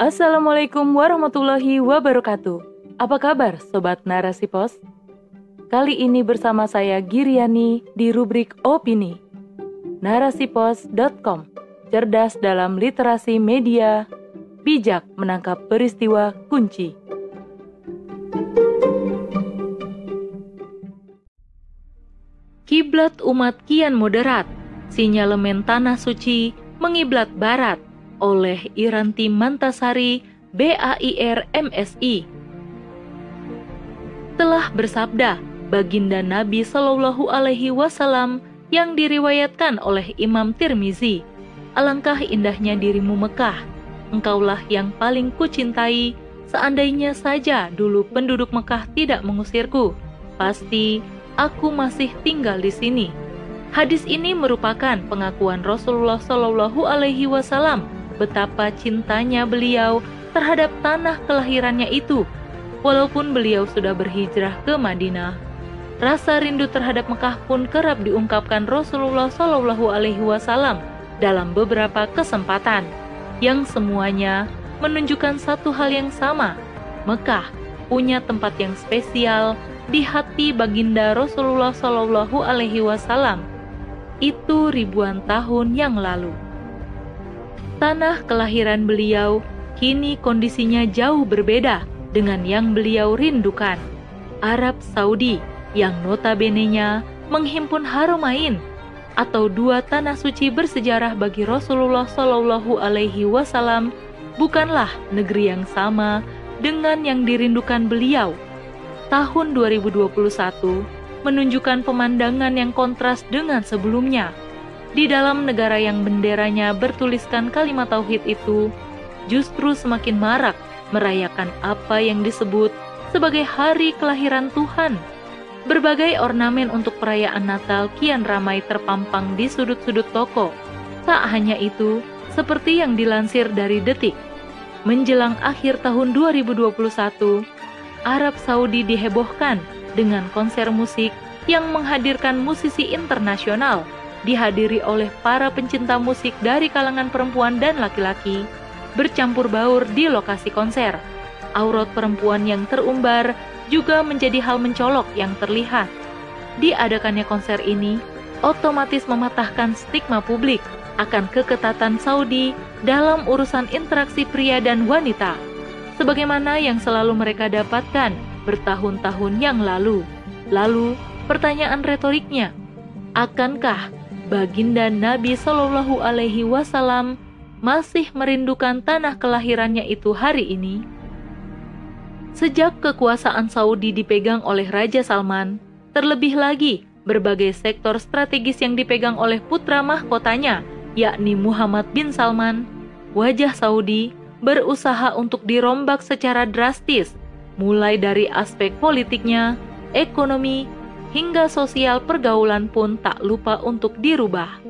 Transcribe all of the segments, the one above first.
Assalamualaikum warahmatullahi wabarakatuh. Apa kabar Sobat Narasi Pos? Kali ini bersama saya Giriani di rubrik Opini. Narasipos.com Cerdas dalam literasi media, bijak menangkap peristiwa kunci. Kiblat umat kian moderat, sinyalemen tanah suci mengiblat barat oleh Iranti Mantasari BAIR MSI. Telah bersabda baginda Nabi Shallallahu Alaihi Wasallam yang diriwayatkan oleh Imam Tirmizi. Alangkah indahnya dirimu Mekah, engkaulah yang paling kucintai. Seandainya saja dulu penduduk Mekah tidak mengusirku, pasti aku masih tinggal di sini. Hadis ini merupakan pengakuan Rasulullah Shallallahu Alaihi Wasallam betapa cintanya beliau terhadap tanah kelahirannya itu, walaupun beliau sudah berhijrah ke Madinah. Rasa rindu terhadap Mekah pun kerap diungkapkan Rasulullah Shallallahu Alaihi Wasallam dalam beberapa kesempatan, yang semuanya menunjukkan satu hal yang sama: Mekah punya tempat yang spesial di hati baginda Rasulullah Shallallahu Alaihi Wasallam itu ribuan tahun yang lalu. Tanah kelahiran beliau kini kondisinya jauh berbeda dengan yang beliau rindukan. Arab Saudi yang notabene-nya menghimpun Haramain atau dua tanah suci bersejarah bagi Rasulullah Shallallahu Alaihi Wasallam bukanlah negeri yang sama dengan yang dirindukan beliau tahun 2021 menunjukkan pemandangan yang kontras dengan sebelumnya. Di dalam negara yang benderanya bertuliskan kalimat tauhid itu, justru semakin marak merayakan apa yang disebut sebagai hari kelahiran Tuhan. Berbagai ornamen untuk perayaan Natal kian ramai terpampang di sudut-sudut toko. Tak hanya itu, seperti yang dilansir dari Detik, menjelang akhir tahun 2021, Arab Saudi dihebohkan dengan konser musik yang menghadirkan musisi internasional, dihadiri oleh para pencinta musik dari kalangan perempuan dan laki-laki, bercampur baur di lokasi konser. Aurat perempuan yang terumbar juga menjadi hal mencolok yang terlihat. Diadakannya konser ini otomatis mematahkan stigma publik akan keketatan Saudi dalam urusan interaksi pria dan wanita sebagaimana yang selalu mereka dapatkan bertahun-tahun yang lalu. Lalu, pertanyaan retoriknya, akankah baginda Nabi Shallallahu Alaihi Wasallam masih merindukan tanah kelahirannya itu hari ini? Sejak kekuasaan Saudi dipegang oleh Raja Salman, terlebih lagi berbagai sektor strategis yang dipegang oleh putra mahkotanya, yakni Muhammad bin Salman, wajah Saudi berusaha untuk dirombak secara drastis, mulai dari aspek politiknya, ekonomi, hingga sosial pergaulan pun tak lupa untuk dirubah.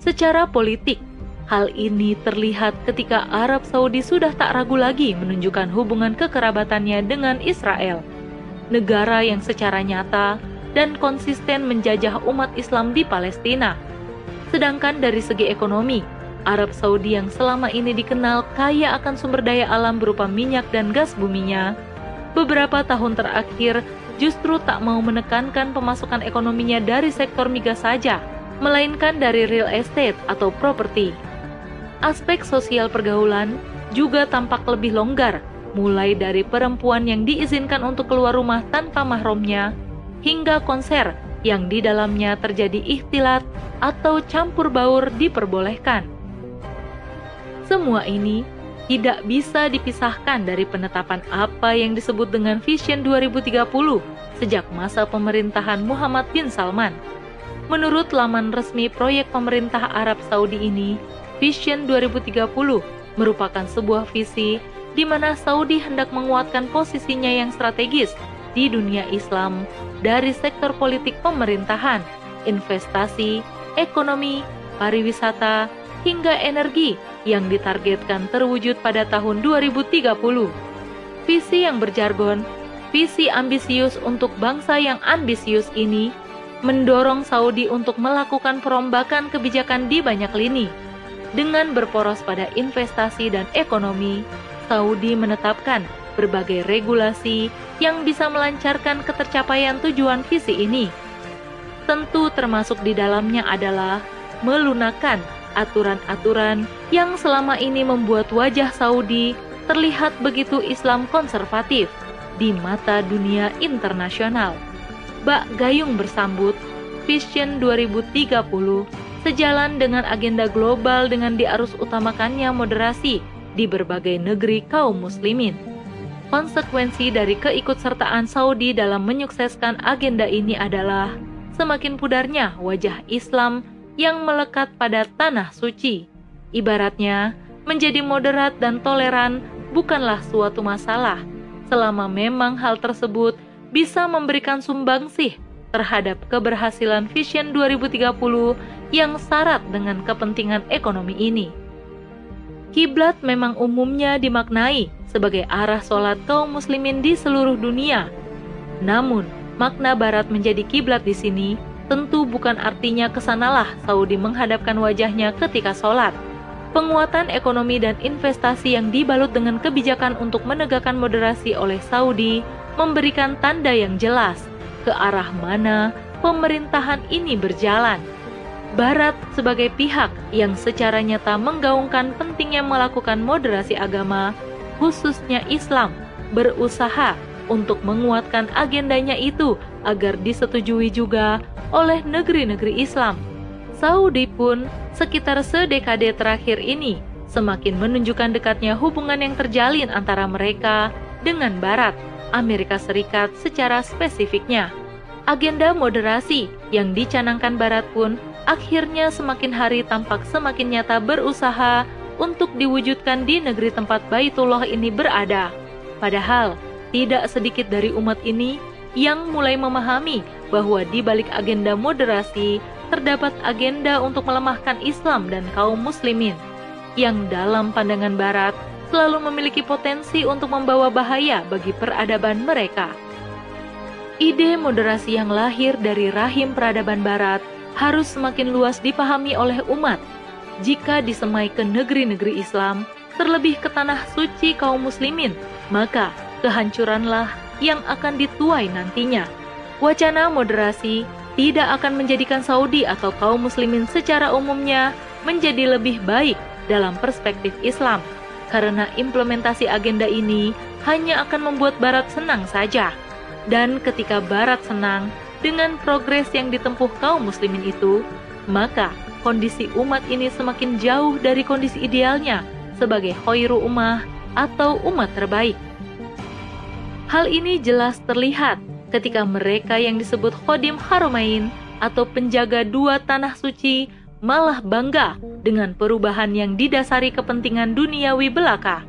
Secara politik, hal ini terlihat ketika Arab Saudi sudah tak ragu lagi menunjukkan hubungan kekerabatannya dengan Israel, negara yang secara nyata dan konsisten menjajah umat Islam di Palestina. Sedangkan dari segi ekonomi, Arab Saudi yang selama ini dikenal kaya akan sumber daya alam berupa minyak dan gas buminya, beberapa tahun terakhir justru tak mau menekankan pemasukan ekonominya dari sektor migas saja, melainkan dari real estate atau properti. Aspek sosial pergaulan juga tampak lebih longgar, mulai dari perempuan yang diizinkan untuk keluar rumah tanpa mahramnya, hingga konser yang di dalamnya terjadi ikhtilat atau campur baur diperbolehkan. Semua ini tidak bisa dipisahkan dari penetapan apa yang disebut dengan Vision 2030 sejak masa pemerintahan Muhammad bin Salman. Menurut laman resmi proyek pemerintah Arab Saudi ini, Vision 2030 merupakan sebuah visi di mana Saudi hendak menguatkan posisinya yang strategis di dunia Islam dari sektor politik pemerintahan, investasi, ekonomi, pariwisata, hingga energi yang ditargetkan terwujud pada tahun 2030. Visi yang berjargon, visi ambisius untuk bangsa yang ambisius ini mendorong Saudi untuk melakukan perombakan kebijakan di banyak lini. Dengan berporos pada investasi dan ekonomi, Saudi menetapkan berbagai regulasi yang bisa melancarkan ketercapaian tujuan visi ini. Tentu termasuk di dalamnya adalah melunakkan aturan-aturan yang selama ini membuat wajah Saudi terlihat begitu Islam konservatif di mata dunia internasional. Bak Gayung bersambut, Vision 2030 sejalan dengan agenda global dengan diarus utamakannya moderasi di berbagai negeri kaum muslimin. Konsekuensi dari keikutsertaan Saudi dalam menyukseskan agenda ini adalah semakin pudarnya wajah Islam yang melekat pada tanah suci. Ibaratnya, menjadi moderat dan toleran bukanlah suatu masalah, selama memang hal tersebut bisa memberikan sumbangsih terhadap keberhasilan Vision 2030 yang syarat dengan kepentingan ekonomi ini. Kiblat memang umumnya dimaknai sebagai arah sholat kaum muslimin di seluruh dunia. Namun, makna barat menjadi kiblat di sini tentu bukan artinya ke sanalah Saudi menghadapkan wajahnya ketika sholat. Penguatan ekonomi dan investasi yang dibalut dengan kebijakan untuk menegakkan moderasi oleh Saudi memberikan tanda yang jelas ke arah mana pemerintahan ini berjalan. Barat sebagai pihak yang secara nyata menggaungkan pentingnya melakukan moderasi agama, khususnya Islam, berusaha untuk menguatkan agendanya itu agar disetujui juga oleh negeri-negeri Islam. Saudi pun sekitar sedekade terakhir ini semakin menunjukkan dekatnya hubungan yang terjalin antara mereka dengan Barat, Amerika Serikat secara spesifiknya. Agenda moderasi yang dicanangkan Barat pun akhirnya semakin hari tampak semakin nyata berusaha untuk diwujudkan di negeri tempat Baitullah ini berada. Padahal, tidak sedikit dari umat ini yang mulai memahami bahwa di balik agenda moderasi terdapat agenda untuk melemahkan Islam dan kaum muslimin yang dalam pandangan barat selalu memiliki potensi untuk membawa bahaya bagi peradaban mereka. Ide moderasi yang lahir dari rahim peradaban barat harus semakin luas dipahami oleh umat jika disemai ke negeri-negeri Islam, terlebih ke tanah suci kaum muslimin, maka kehancuranlah yang akan dituai nantinya. Wacana moderasi tidak akan menjadikan Saudi atau kaum muslimin secara umumnya menjadi lebih baik dalam perspektif Islam, karena implementasi agenda ini hanya akan membuat Barat senang saja. Dan ketika Barat senang, dengan progres yang ditempuh kaum muslimin itu, maka kondisi umat ini semakin jauh dari kondisi idealnya sebagai khairu ummah atau umat terbaik. Hal ini jelas terlihat ketika mereka yang disebut khodim haromain atau penjaga dua tanah suci malah bangga dengan perubahan yang didasari kepentingan duniawi belaka.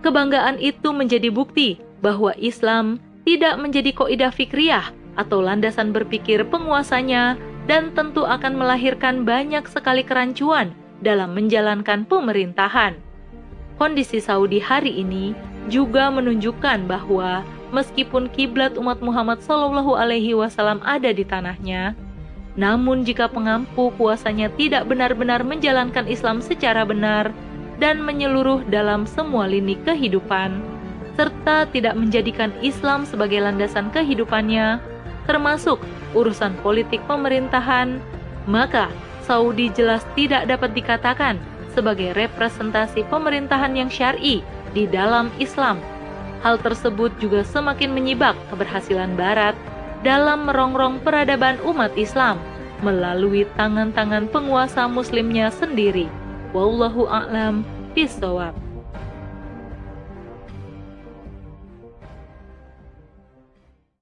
Kebanggaan itu menjadi bukti bahwa Islam tidak menjadi koidah fikriyah atau landasan berpikir penguasanya dan tentu akan melahirkan banyak sekali kerancuan dalam menjalankan pemerintahan. Kondisi Saudi hari ini juga menunjukkan bahwa meskipun kiblat umat Muhammad Shallallahu Alaihi Wasallam ada di tanahnya, namun jika pengampu kuasanya tidak benar-benar menjalankan Islam secara benar dan menyeluruh dalam semua lini kehidupan, serta tidak menjadikan Islam sebagai landasan kehidupannya, termasuk urusan politik pemerintahan, maka Saudi jelas tidak dapat dikatakan sebagai representasi pemerintahan yang syar'i di dalam Islam. Hal tersebut juga semakin menyibak keberhasilan Barat dalam merongrong peradaban umat Islam melalui tangan-tangan penguasa muslimnya sendiri. Wallahu a'lam bishawab.